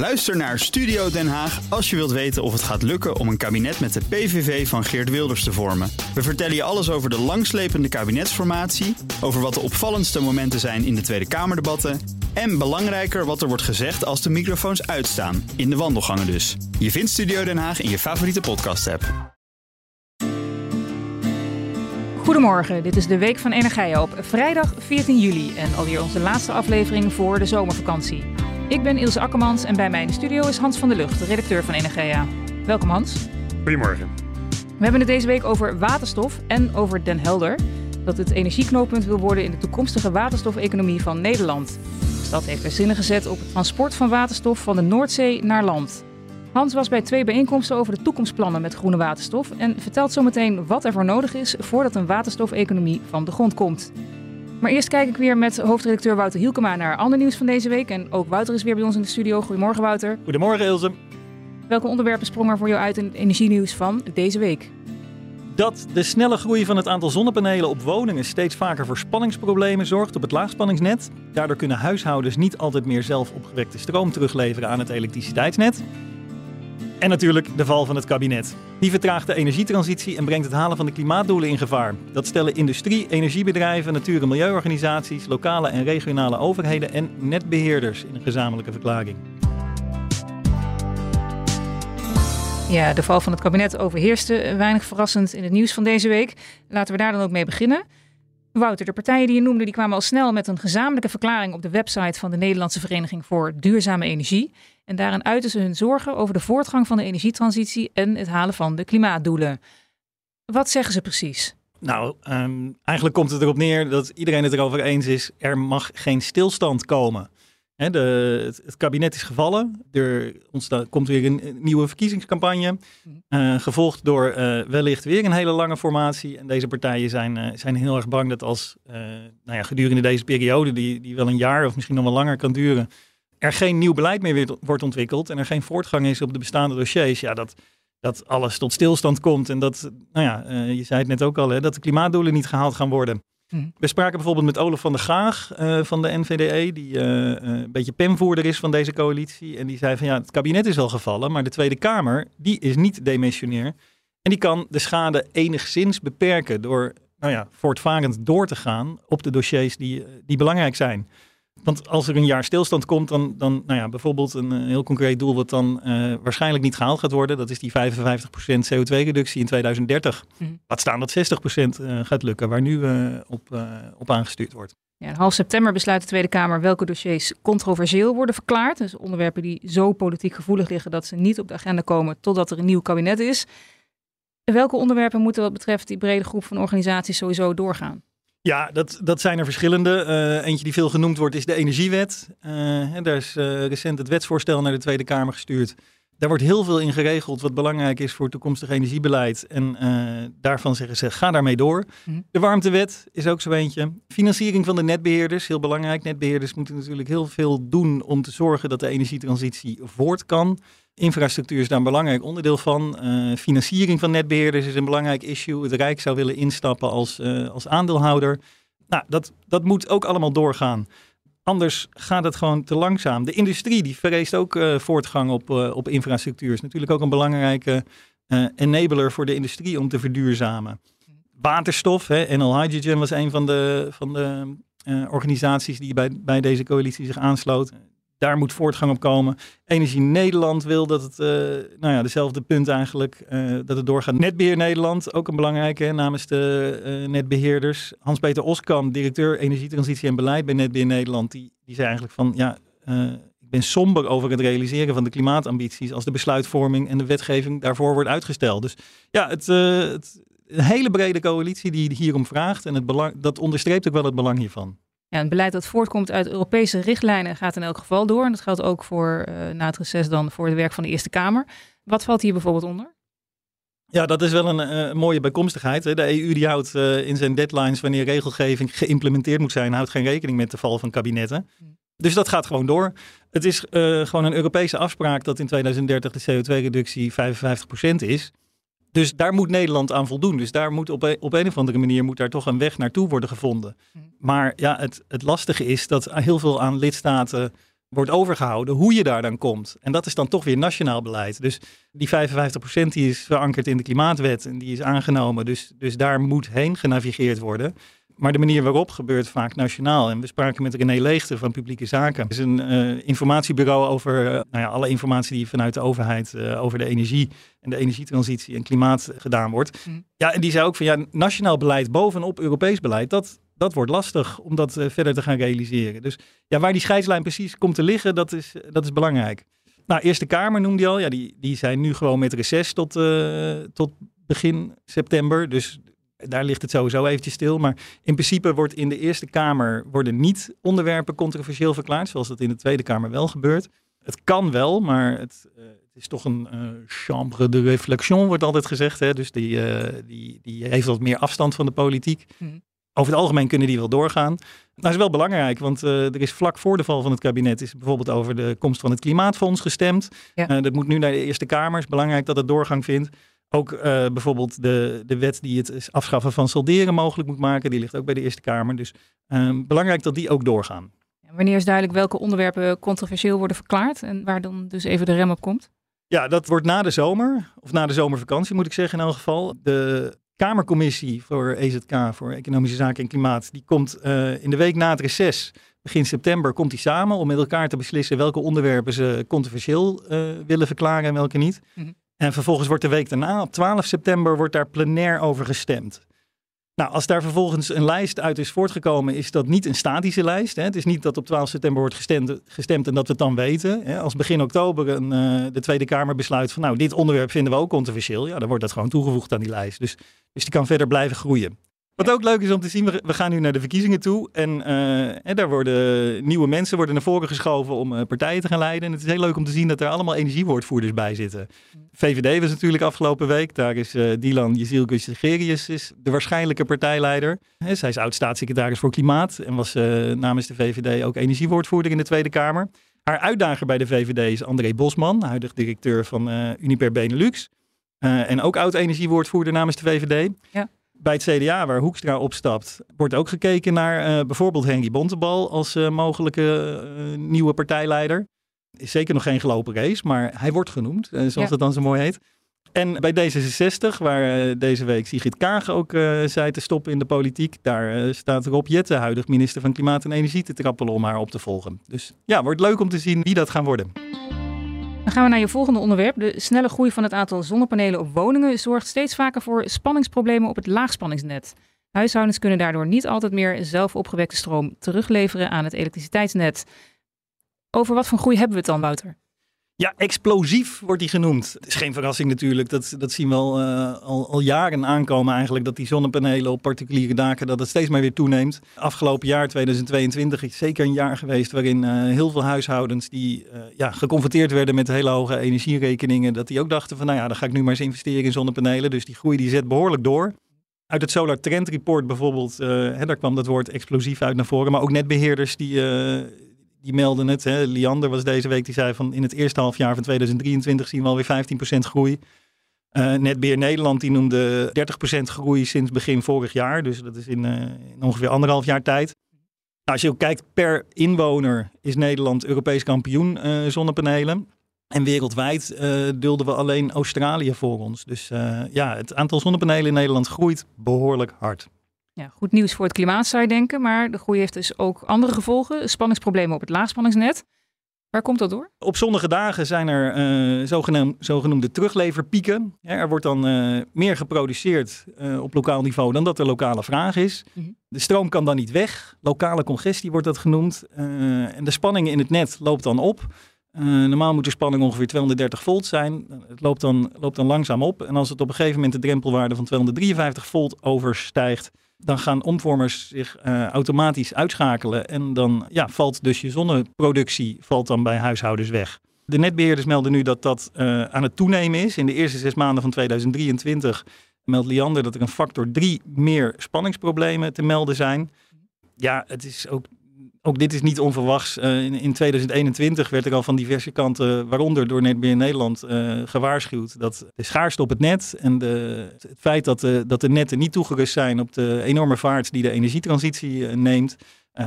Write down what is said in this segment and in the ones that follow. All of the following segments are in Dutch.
Luister naar Studio Den Haag als je wilt weten of het gaat lukken om een kabinet met de PVV van Geert Wilders te vormen. We vertellen je alles over de langslepende kabinetsformatie, over wat de opvallendste momenten zijn in de Tweede Kamerdebatten en belangrijker wat er wordt gezegd als de microfoons uitstaan, in de wandelgangen dus. Je vindt Studio Den Haag in je favoriete podcast-app. Goedemorgen, dit is de Week van Energie op vrijdag 14 juli en alweer onze laatste aflevering voor de zomervakantie. Ik ben Ilse Akkermans en bij mij in de studio is Hans van der Lucht, redacteur van Energia. Welkom Hans. Goedemorgen. We hebben het deze week over waterstof en over Den Helder. Dat het energieknooppunt wil worden in de toekomstige waterstofeconomie van Nederland. De stad heeft er zinnen gezet op het transport van waterstof van de Noordzee naar land. Hans was bij twee bijeenkomsten over de toekomstplannen met groene waterstof en vertelt zometeen wat er voor nodig is voordat een waterstofeconomie van de grond komt. Maar eerst kijk ik weer met hoofdredacteur Wouter Hielkema naar ander nieuws van deze week. En ook Wouter is weer bij ons in de studio. Goedemorgen Wouter. Goedemorgen Ilse. Welke onderwerpen sprongen er voor jou uit in het energienieuws van deze week? Dat de snelle groei van het aantal zonnepanelen op woningen steeds vaker voor spanningsproblemen zorgt op het laagspanningsnet. Daardoor kunnen huishoudens niet altijd meer zelf opgewekte stroom terugleveren aan het elektriciteitsnet. En natuurlijk de val van het kabinet. Die vertraagt de energietransitie en brengt het halen van de klimaatdoelen in gevaar. Dat stellen industrie, energiebedrijven, natuur- en milieuorganisaties, lokale en regionale overheden en netbeheerders in een gezamenlijke verklaring. Ja, de val van het kabinet overheerste weinig verrassend in het nieuws van deze week. Laten we daar dan ook mee beginnen. Wouter, de partijen die je noemde, die kwamen al snel met een gezamenlijke verklaring op de website van de Nederlandse Vereniging voor Duurzame Energie. En daarin uiten ze hun zorgen over de voortgang van de energietransitie en het halen van de klimaatdoelen. Wat zeggen ze precies? Nou, um, eigenlijk komt het erop neer dat iedereen het erover eens is: er mag geen stilstand komen. De, het, kabinet is gevallen. Er ontstaat, komt weer een, nieuwe verkiezingscampagne. Uh, gevolgd door uh, wellicht weer een hele lange formatie. En deze partijen zijn, uh, zijn heel erg bang dat als nou ja, gedurende deze periode, die, die wel een jaar of misschien nog wel langer kan duren, er geen nieuw beleid meer wordt ontwikkeld en er geen voortgang is op de bestaande dossiers, ja, dat, dat alles tot stilstand komt. En dat, nou ja, je zei het net ook al, hè, dat de klimaatdoelen niet gehaald gaan worden. Hm. We spraken bijvoorbeeld met Olaf van der Gaag uh, van de NVDE, die uh, een beetje penvoerder is van deze coalitie. En die zei van ja, het kabinet is wel gevallen, maar de Tweede Kamer, die is niet demissionair. En die kan de schade enigszins beperken door nou ja, voortvarend door te gaan op de dossiers die, die belangrijk zijn. Want als er een jaar stilstand komt, dan, dan nou ja, bijvoorbeeld een, eh, heel concreet doel wat dan uh, waarschijnlijk niet gehaald gaat worden. Dat is die 55% CO2-reductie in 2030. Mm. Laat staan dat 60% uh, gaat lukken, waar nu uh, op, op aangestuurd wordt. Ja, half september besluit de Tweede Kamer welke dossiers controversieel worden verklaard. Dus onderwerpen die zo politiek gevoelig liggen dat ze niet op de agenda komen totdat er een nieuw kabinet is. Welke onderwerpen moeten wat betreft die brede groep van organisaties sowieso doorgaan? Ja, dat, dat zijn er verschillende. Uh, eentje die veel genoemd wordt is de Energiewet. Uh, daar is uh, recent het wetsvoorstel naar de Tweede Kamer gestuurd. Daar wordt heel veel in geregeld wat belangrijk is voor toekomstig energiebeleid. En daarvan zeggen ze, ga daarmee door. Mhm. De warmtewet is ook zo eentje. Financiering van de netbeheerders, heel belangrijk. Netbeheerders moeten natuurlijk heel veel doen om te zorgen dat de energietransitie voort kan. Infrastructuur is daar een belangrijk onderdeel van. Uh, financiering van netbeheerders is een belangrijk issue. Het Rijk zou willen instappen als, uh, als aandeelhouder. Nou, dat, dat moet ook allemaal doorgaan. Anders gaat het gewoon te langzaam. De industrie die vreest ook uh, voortgang op, op infrastructuur. Is natuurlijk ook een belangrijke enabler voor de industrie om te verduurzamen. Waterstof, hè, NL Hydrogen was een van de, van de organisaties die bij, bij deze coalitie zich aansloot daar moet voortgang op komen. Energie Nederland wil dat het, uh, nou ja, dezelfde punt eigenlijk, uh, dat het doorgaat. Netbeheer Nederland, ook een belangrijke namens de uh, netbeheerders. Hans-Peter Oskam, directeur Energietransitie en Beleid bij Netbeheer Nederland, die, die zei eigenlijk van, ja, ik ben somber over het realiseren van de klimaatambities als de besluitvorming en de wetgeving daarvoor wordt uitgesteld. Dus ja, het, het een hele brede coalitie die hierom vraagt en het belang, dat onderstreept ook wel het belang hiervan. Ja, het beleid dat voortkomt uit Europese richtlijnen gaat in elk geval door. En dat geldt ook voor uh, na het reces dan voor het werk van de Eerste Kamer. Wat valt hier bijvoorbeeld onder? Ja, dat is wel een uh, mooie bijkomstigheid. Hè. De EU die houdt uh, in zijn deadlines wanneer regelgeving geïmplementeerd moet zijn, houdt geen rekening met de val van kabinetten. Hmm. Dus dat gaat gewoon door. Het is gewoon een Europese afspraak dat in 2030 de CO2-reductie 55% is. Dus daar moet Nederland aan voldoen. Dus daar moet op een, op een of andere manier moet daar toch een weg naartoe worden gevonden. Hm. Maar ja, het, het lastige is dat heel veel aan lidstaten wordt overgehouden, hoe je daar dan komt. En dat is dan toch weer nationaal beleid. Dus die 55% die is verankerd in de klimaatwet en die is aangenomen. Dus, dus daar moet heen genavigeerd worden. Maar de manier waarop gebeurt vaak nationaal. En we spraken met René Leegte van Publieke Zaken. Het is een uh, informatiebureau over uh, nou ja, alle informatie die vanuit de overheid uh, over de energie en de energietransitie en klimaat gedaan wordt. Mm. Ja, en die zei ook van ja, nationaal beleid bovenop Europees beleid, dat, dat wordt lastig om dat verder te gaan realiseren. Dus ja, waar die scheidslijn precies komt te liggen, dat is, dat is belangrijk. Nou, Eerste Kamer noemde hij al. Ja, die, die zijn nu gewoon met reces tot, tot begin september. Dus daar ligt het sowieso eventjes stil. Maar in principe wordt in de Eerste Kamer worden niet onderwerpen controversieel verklaard, zoals dat in de Tweede Kamer wel gebeurt. Het kan wel, maar het, uh, het is toch een uh, chambre de réflexion, wordt altijd gezegd. Hè? Dus die, uh, die, die heeft wat meer afstand van de politiek. Mm. Over het algemeen kunnen die wel doorgaan. Dat is wel belangrijk, want er is vlak voor de val van het kabinet is bijvoorbeeld over de komst van het Klimaatfonds gestemd. Ja. dat moet nu naar de Eerste Kamer. Het is belangrijk dat het doorgang vindt. Ook uh, bijvoorbeeld de, de wet die het afschaffen van solderen mogelijk moet maken, die ligt ook bij de Eerste Kamer. Dus uh, belangrijk dat die ook doorgaan. Wanneer is duidelijk welke onderwerpen controversieel worden verklaard en waar dan dus even de rem op komt? Ja, dat wordt na de zomer, of na de zomervakantie moet ik zeggen in elk geval. De Kamercommissie voor EZK, voor Economische Zaken en Klimaat, die komt uh, in de week na het reces, begin september, komt die samen om met elkaar te beslissen welke onderwerpen ze controversieel willen verklaren en welke niet. Mm -hmm. En vervolgens wordt de week daarna, op 12 september, wordt daar plenair over gestemd. Nou, als daar vervolgens een lijst uit is voortgekomen, is dat niet een statische lijst. Hè. Het is niet dat op 12 september wordt gestemd, en dat we het dan weten. Hè. Als begin oktober een, uh, de Tweede Kamer besluit van nou, dit onderwerp vinden we ook controversieel, ja, dan wordt dat gewoon toegevoegd aan die lijst. Dus, dus die kan verder blijven groeien. Wat ook leuk is om te zien, we gaan nu naar de verkiezingen toe. En, uh, en daar worden nieuwe mensen worden naar voren geschoven om uh, partijen te gaan leiden. En het is heel leuk om te zien dat er allemaal energiewoordvoerders bij zitten. VVD was natuurlijk afgelopen week. Daar is uh, Dylan Jezielkus Gerius is de waarschijnlijke partijleider. He, zij is oud-staatssecretaris voor Klimaat en was namens de VVD ook energiewoordvoerder in de Tweede Kamer. Haar uitdager bij de VVD is André Bosman, huidig directeur van Uniper Benelux. en ook oud-energiewoordvoerder namens de VVD. Ja bij het CDA, waar Hoekstra opstapt, wordt ook gekeken naar uh, bijvoorbeeld Henry Bontebal als uh, mogelijke uh, nieuwe partijleider. Is zeker nog geen gelopen race, maar hij wordt genoemd, zoals ja. het dan zo mooi heet. En bij D66, waar deze week Sigrid Kaag ook zei te stoppen in de politiek, daar staat Rob Jette, huidig minister van Klimaat en Energie, te trappelen om haar op te volgen. Dus ja, wordt leuk om te zien wie dat gaan worden. Dan gaan we naar je volgende onderwerp. De snelle groei van het aantal zonnepanelen op woningen zorgt steeds vaker voor spanningsproblemen op het laagspanningsnet. Huishoudens kunnen daardoor niet altijd meer zelf opgewekte stroom terugleveren aan het elektriciteitsnet. Over wat voor groei hebben we het dan, Wouter? Ja, explosief wordt die genoemd. Het is geen verrassing natuurlijk. Dat, dat zien we al, uh, al, al, jaren aankomen eigenlijk. Dat die zonnepanelen op particuliere daken, dat het steeds maar weer toeneemt. Afgelopen jaar, 2022, is zeker een jaar geweest waarin uh, heel veel huishoudens die uh, ja, geconfronteerd werden met hele hoge energierekeningen. Dat die ook dachten van nou ja, dan ga ik nu maar eens investeren in zonnepanelen. Dus die groei die zet behoorlijk door. Uit het Solar Trend Report bijvoorbeeld, hè, daar kwam dat woord explosief uit naar voren. Maar ook netbeheerders die die melden het. Hè. Liander was deze week, die zei van in het eerste halfjaar van 2023 zien we alweer 15% groei. Uh, Netbeheer Nederland die noemde 30% groei sinds begin vorig jaar. Dus dat is in, in ongeveer anderhalf jaar tijd. Nou, als je ook kijkt per inwoner is Nederland Europees kampioen uh, zonnepanelen. En wereldwijd dulden we alleen Australië voor ons. Dus ja, het aantal zonnepanelen in Nederland groeit behoorlijk hard. Ja, goed nieuws voor het klimaat zou je denken, maar de groei heeft dus ook andere gevolgen. Spanningsproblemen op het laagspanningsnet. Waar komt dat door? Op zonnige dagen zijn er uh, zogenaamde, zogenoemde terugleverpieken. Ja, er wordt dan uh, meer geproduceerd uh, op lokaal niveau dan dat er lokale vraag is. Mm -hmm. De stroom kan dan niet weg. Lokale congestie wordt dat genoemd. en de spanning in het net loopt dan op. normaal moet de spanning ongeveer 230 volt zijn. Het loopt dan, loopt dan langzaam op. En als het op een gegeven moment de drempelwaarde van 253 volt overstijgt, dan gaan omvormers zich uh, automatisch uitschakelen. En dan ja, valt dus je zonneproductie valt dan bij huishoudens weg. De netbeheerders melden nu dat dat uh, aan het toenemen is. In de eerste zes maanden van 2023 meldt Liander dat er een factor drie meer spanningsproblemen te melden zijn. Ja, het is ook ook dit is niet onverwachts. Uh, in, in, 2021 werd er al van diverse kanten, waaronder door Netbeheer Nederland, uh, gewaarschuwd dat de schaarste op het net en de, het feit dat de, dat de netten niet toegerust zijn op de enorme vaart die de energietransitie uh, neemt,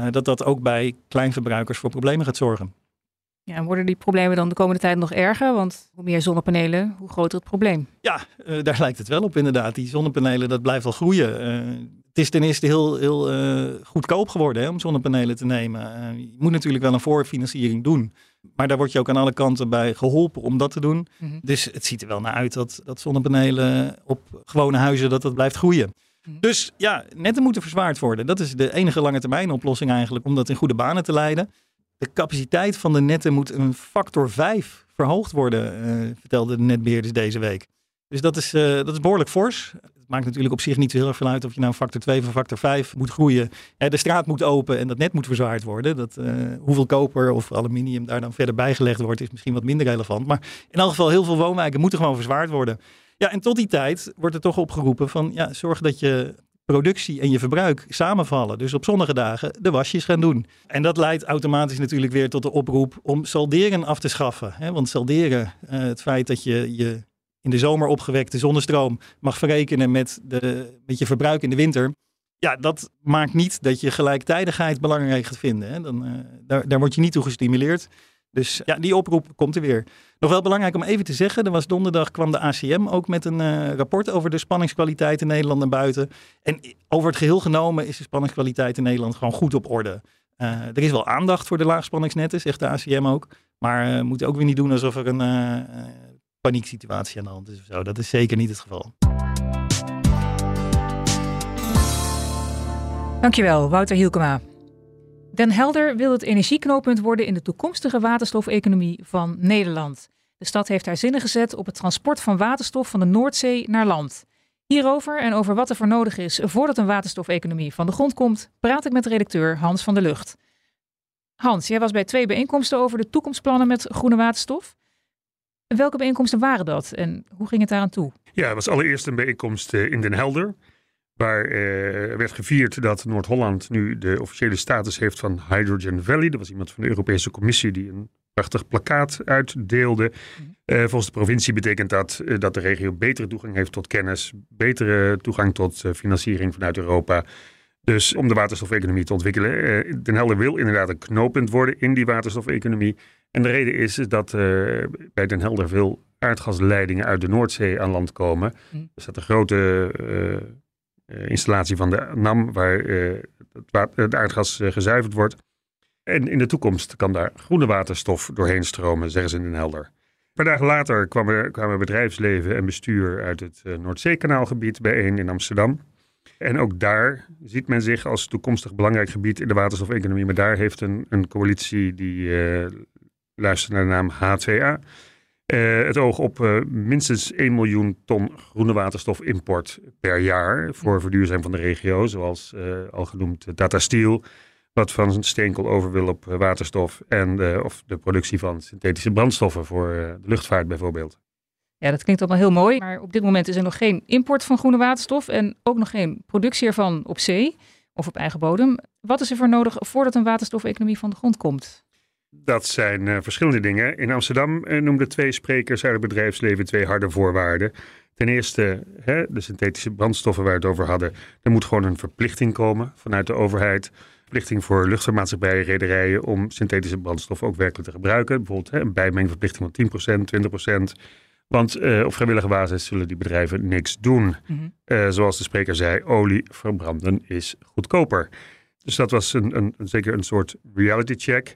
dat dat ook bij kleinverbruikers voor problemen gaat zorgen. Ja, en worden die problemen dan de komende tijd nog erger? Want hoe meer zonnepanelen, hoe groter het probleem. Ja, daar lijkt het wel op inderdaad. Die zonnepanelen, dat blijft wel groeien. Het is ten eerste heel, heel uh, goedkoop geworden hè, om zonnepanelen te nemen. je moet natuurlijk wel een voorfinanciering doen. Maar daar word je ook aan alle kanten bij geholpen om dat te doen. Mm -hmm. Dus het ziet er wel naar uit dat, dat zonnepanelen op gewone huizen dat dat blijft groeien. Mhm. Dus ja, netten moeten verzwaard worden. Dat is de enige lange termijn oplossing eigenlijk om dat in goede banen te leiden. De capaciteit van de netten moet een factor 5 verhoogd worden, uh, vertelde de netbeheerders deze week. Dus dat is, uh, dat is behoorlijk fors. Het maakt natuurlijk op zich niet zo heel erg veel uit of je nou factor 2 of factor 5 moet groeien. de straat moet open en dat net moet verzwaard worden. Dat, uh, hoeveel koper of aluminium daar dan verder bijgelegd wordt, is misschien wat minder relevant. Maar in elk geval, heel veel woonwijken moeten gewoon verzwaard worden. Ja, en tot die tijd wordt er toch opgeroepen van ja, zorg dat je productie en je verbruik samenvallen. Dus op zonnige dagen de wasjes gaan doen. En dat leidt automatisch natuurlijk weer tot de oproep om salderen af te schaffen. Want salderen, uh, het feit dat je je in de zomer opgewekte zonnestroom mag verrekenen met, de, met je verbruik in de winter. Ja, dat maakt niet dat je gelijktijdigheid belangrijk gaat vinden. Hè? Dan, uh, daar, daar word je niet toe gestimuleerd. Dus ja, die oproep komt er weer. Nog wel belangrijk om even te zeggen, er was donderdag kwam de ACM ook met een uh, rapport over de spanningskwaliteit in Nederland en buiten. En over het geheel genomen is de spanningskwaliteit in Nederland gewoon goed op orde. Uh, er is wel aandacht voor de laagspanningsnetten, zegt de ACM ook. Maar we uh, moeten ook weer niet doen alsof er een panieksituatie aan de hand is of zo. Dat is zeker niet het geval. Dankjewel, Wouter Hielkema. Den Helder wil het energieknooppunt worden in de toekomstige waterstofeconomie van Nederland. De stad heeft haar zinnen gezet op het transport van waterstof van de Noordzee naar land. Hierover en over wat er voor nodig is voordat een waterstofeconomie van de grond komt, praat ik met redacteur Hans van der Lucht. Hans, jij was bij twee bijeenkomsten over de toekomstplannen met groene waterstof. Welke bijeenkomsten waren dat en hoe ging het daaraan toe? Ja, het was allereerst een bijeenkomst in Den Helder. Waar eh, werd gevierd dat Noord-Holland nu de officiële status heeft van Hydrogen Valley. Dat was iemand van de Europese Commissie die een prachtig plakkaat uitdeelde. Uh, volgens de provincie betekent dat uh, dat de regio betere toegang heeft tot kennis, betere toegang tot financiering vanuit Europa. Dus om de waterstofeconomie te ontwikkelen. Den Helder wil inderdaad een knooppunt worden in die waterstofeconomie. En de reden is dat bij Den Helder veel aardgasleidingen uit de Noordzee aan land komen. Mm. Er staat een grote uh, installatie van de NAM, waar het, aardgas gezuiverd wordt. En in de toekomst kan daar groene waterstof doorheen stromen, zeggen ze in Den Helder. Een paar dagen later kwamen, kwamen bedrijfsleven en bestuur uit het Noordzeekanaalgebied bijeen in Amsterdam. En ook daar ziet men zich als toekomstig belangrijk gebied in de waterstofeconomie. Maar daar heeft een, een coalitie die luistert naar de naam H2A uh, het oog op uh, minstens 1 miljoen ton groene waterstofimport per jaar voor verduurzaming van de regio, zoals uh, al genoemd Tata Steel, wat van steenkool over wil op waterstof en of de productie van synthetische brandstoffen voor de luchtvaart bijvoorbeeld. Ja, dat klinkt allemaal heel mooi, maar op dit moment is er nog geen import van groene waterstof en ook nog geen productie ervan op zee of op eigen bodem. Wat is er voor nodig voordat een waterstofeconomie van de grond komt? Dat zijn uh, verschillende dingen. In Amsterdam uh, noemden twee sprekers uit het bedrijfsleven twee harde voorwaarden. Ten eerste, hè, de synthetische brandstoffen waar we het over hadden. Er moet gewoon een verplichting komen vanuit de overheid. Verplichting voor luchtvaartmaatschappijen, rederijen om synthetische brandstoffen ook werkelijk te gebruiken. Bijvoorbeeld hè, een bijmengverplichting van 10%, 20%. Want uh, op vrijwillige basis zullen die bedrijven niks doen. Mm -hmm. zoals de spreker zei, olie verbranden is goedkoper. Dus dat was een, een, zeker een soort reality check.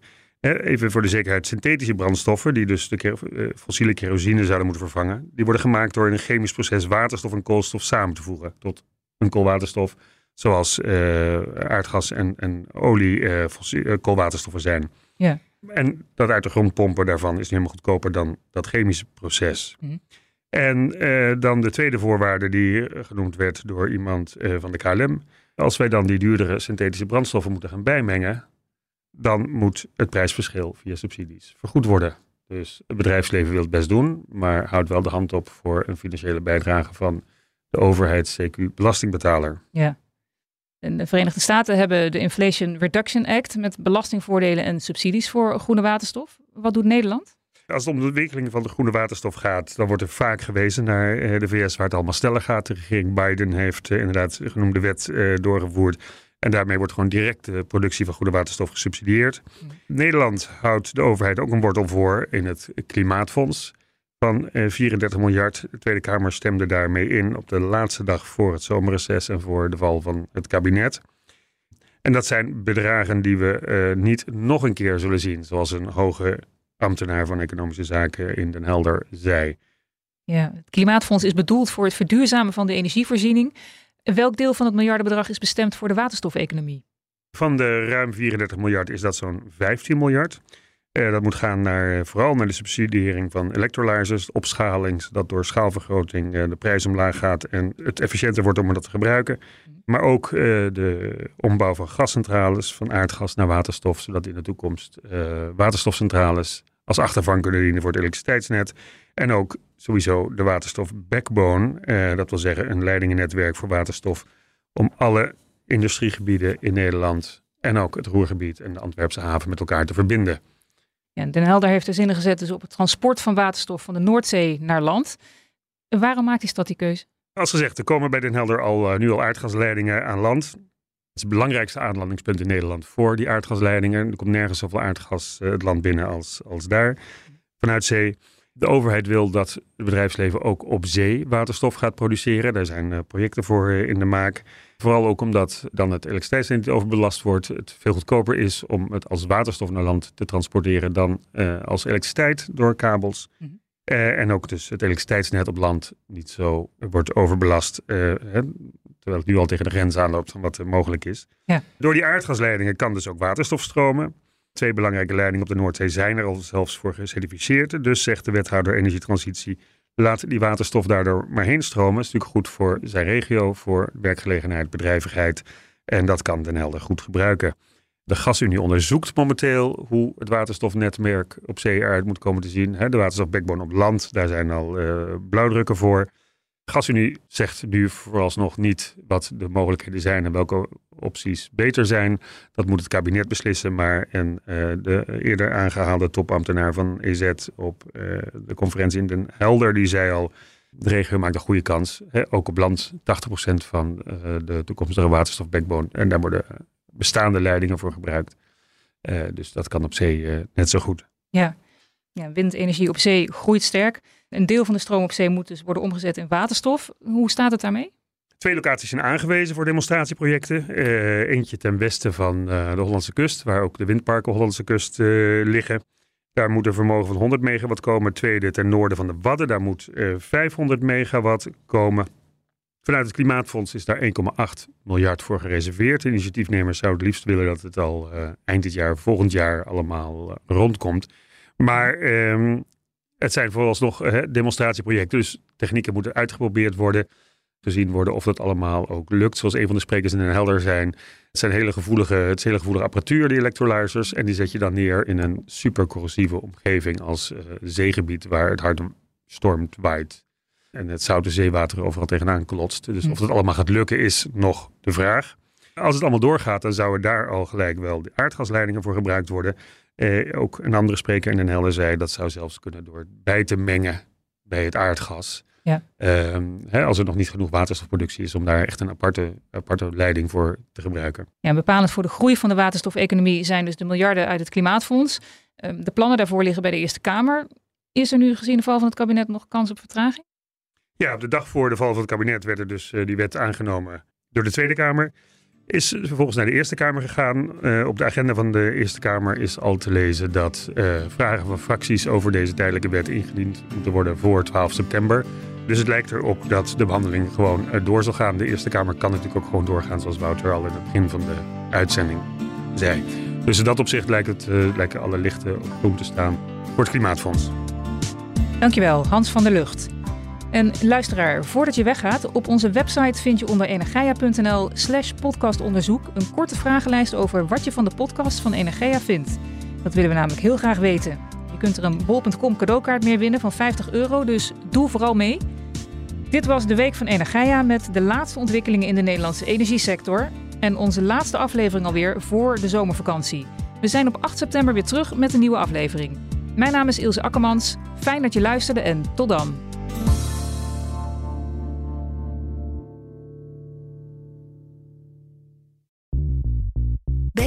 Even voor de zekerheid, synthetische brandstoffen, die dus de eh, fossiele kerosine zouden moeten vervangen, die worden gemaakt door in een chemisch proces waterstof en koolstof samen te voegen tot een koolwaterstof, zoals uh, aardgas en, en olie uh, koolwaterstoffen zijn. Ja. En dat uit de grond pompen daarvan is niet helemaal goedkoper dan dat chemische proces. Mm. En dan de tweede voorwaarde die genoemd werd door iemand van de KLM. Als wij dan die duurdere synthetische brandstoffen moeten gaan bijmengen, dan moet het prijsverschil via subsidies vergoed worden. Dus het bedrijfsleven wil het best doen, maar houdt wel de hand op voor een financiële bijdrage van de overheid, CQ belastingbetaler. Ja. En de Verenigde Staten hebben de Inflation Reduction Act met belastingvoordelen en subsidies voor groene waterstof. Wat doet Nederland? Als het om de ontwikkeling van de groene waterstof gaat, dan wordt er vaak gewezen naar eh, de VS waar het allemaal sneller gaat. De regering Biden heeft eh, inderdaad genoemde wet eh, doorgevoerd En daarmee wordt gewoon direct de productie van goede waterstof gesubsidieerd. Nederland houdt de overheid ook een wortel voor in het Klimaatfonds van 34 eh, miljard. De Tweede Kamer stemde daarmee in op de laatste dag voor het zomerreces en voor de val van het kabinet. En dat zijn bedragen die we uh, niet nog een keer zullen zien, zoals een hoge ambtenaar van Economische Zaken in Den Helder zei. Ja, het Klimaatfonds is bedoeld voor het verduurzamen van de energievoorziening. Welk deel van het miljardenbedrag is bestemd voor de waterstofeconomie? Van de ruim 34 miljard is dat zo'n 15 miljard. Uh, dat moet gaan naar, vooral naar de subsidiëring van electrolyzers, opschaling, zodat door schaalvergroting uh, de prijs omlaag gaat en het efficiënter wordt om dat te gebruiken. Maar ook de ombouw van gascentrales, van aardgas naar waterstof, zodat in de toekomst waterstofcentrales als achtervang kunnen dienen voor het elektriciteitsnet. En ook sowieso de waterstof backbone, dat wil zeggen een leidingennetwerk voor waterstof, om alle industriegebieden in Nederland en ook het Roergebied en de Antwerpse haven met elkaar te verbinden. Ja, Den Helder heeft er zinnen gezet dus op het transport van waterstof van de Noordzee naar land. Waarom maakt hij stad die keuze? Als gezegd, er komen bij Den Helder al, uh, nu al aardgasleidingen aan land. Het is het belangrijkste aanlandingspunt in Nederland voor die aardgasleidingen. Er komt nergens zoveel aardgas uh, het land binnen als, als daar, vanuit zee. De overheid wil dat het bedrijfsleven ook op zee waterstof gaat produceren. Daar zijn uh, projecten voor in de maak. Vooral ook omdat dan het elektriciteitsnet niet overbelast wordt. Het veel goedkoper is om het als waterstof naar land te transporteren dan uh, als elektriciteit door kabels. Mm -hmm. uh, en ook dus het elektriciteitsnet op land niet zo wordt overbelast. Uh, hè, terwijl het nu al tegen de grens aanloopt van wat mogelijk is. Ja. Door die aardgasleidingen kan dus ook waterstof stromen. Twee belangrijke leidingen op de Noordzee zijn er al zelfs voor gecertificeerd. Dus zegt de wethouder energietransitie Laat die waterstof daardoor maar heen stromen. Dat is natuurlijk goed voor zijn regio, voor werkgelegenheid, bedrijvigheid. En dat kan Den Helder goed gebruiken. De Gasunie onderzoekt momenteel hoe het waterstofnetwerk op zee eruit moet komen te zien. De waterstofbackbone op land, daar zijn al uh, blauwdrukken voor. GasUnie zegt nu vooralsnog niet wat de mogelijkheden zijn en welke opties beter zijn. Dat moet het kabinet beslissen. Maar en, uh, de eerder aangehaalde topambtenaar van EZ op uh, de conferentie in Den Helder, die zei al, de regio maakt een goede kans. Hè, ook op land 80% van uh, de toekomstige waterstofbackbone. En daar worden bestaande leidingen voor gebruikt. dus dat kan op zee net zo goed. Ja. Ja, windenergie op zee groeit sterk. Een deel van de stroom op zee moet dus worden omgezet in waterstof. Hoe staat het daarmee? Twee locaties zijn aangewezen voor demonstratieprojecten. Uh, eentje ten westen van uh, de Hollandse kust, waar ook de windparken Hollandse kust uh, liggen. Daar moet een vermogen van 100 megawatt komen. Tweede ten noorden van de Wadden, daar moet 500 megawatt komen. Vanuit het Klimaatfonds is daar 1,8 miljard voor gereserveerd. Initiatiefnemers zouden het liefst willen dat het al eind dit jaar, volgend jaar allemaal rondkomt. Maar ehm, het zijn vooralsnog demonstratieprojecten, dus technieken moeten uitgeprobeerd worden gezien worden of dat allemaal ook lukt. Zoals een van de sprekers in een helder zijn. Het zijn hele gevoelige, het is hele gevoelige apparatuur, die electrolyzers. En die zet je dan neer in een super corrosieve omgeving als uh, zeegebied waar het hard stormt, waait. En het zoute zeewater overal tegenaan klotst. Dus of dat allemaal gaat lukken is nog de vraag. Als het allemaal doorgaat, dan zouden daar al gelijk wel de aardgasleidingen voor gebruikt worden. Eh, ook een andere spreker in Den Helder zei dat zou zelfs kunnen door bij te mengen bij het aardgas. Ja. Uh, hè, als er nog niet genoeg waterstofproductie is om daar echt een aparte, aparte leiding voor te gebruiken. Ja, bepalend voor de groei van de waterstofeconomie zijn dus de miljarden uit het Klimaatfonds. Uh, de plannen daarvoor liggen bij de Eerste Kamer. Is er nu gezien de val van het kabinet nog kans op vertraging? Ja, op de dag voor de val van het kabinet werd er dus uh, die wet aangenomen door de Tweede Kamer. Is vervolgens naar de Eerste Kamer gegaan. Uh, op de agenda van de Eerste Kamer is al te lezen dat uh, vragen van fracties over deze tijdelijke wet ingediend moeten worden voor 12 september. Dus het lijkt erop dat de behandeling gewoon door zal gaan. De Eerste Kamer kan natuurlijk ook gewoon doorgaan, zoals Wouter al in het begin van de uitzending zei. Dus in dat opzicht lijkt het, lijken alle lichten op groen te staan voor het Klimaatfonds. Dankjewel, Hans van der Lucht. En luisteraar, voordat je weggaat, op onze website vind je onder energia.nl slash podcastonderzoek een korte vragenlijst over wat je van de podcast van Energia vindt. Dat willen we namelijk heel graag weten. Je kunt er een bol.com cadeaukaart meer winnen van 50 euro, dus doe vooral mee. Dit was de Week van Energia met de laatste ontwikkelingen in de Nederlandse energiesector. En onze laatste aflevering alweer voor de zomervakantie. We zijn op 8 september weer terug met een nieuwe aflevering. Mijn naam is Ilse Akkermans. Fijn dat je luisterde en tot dan.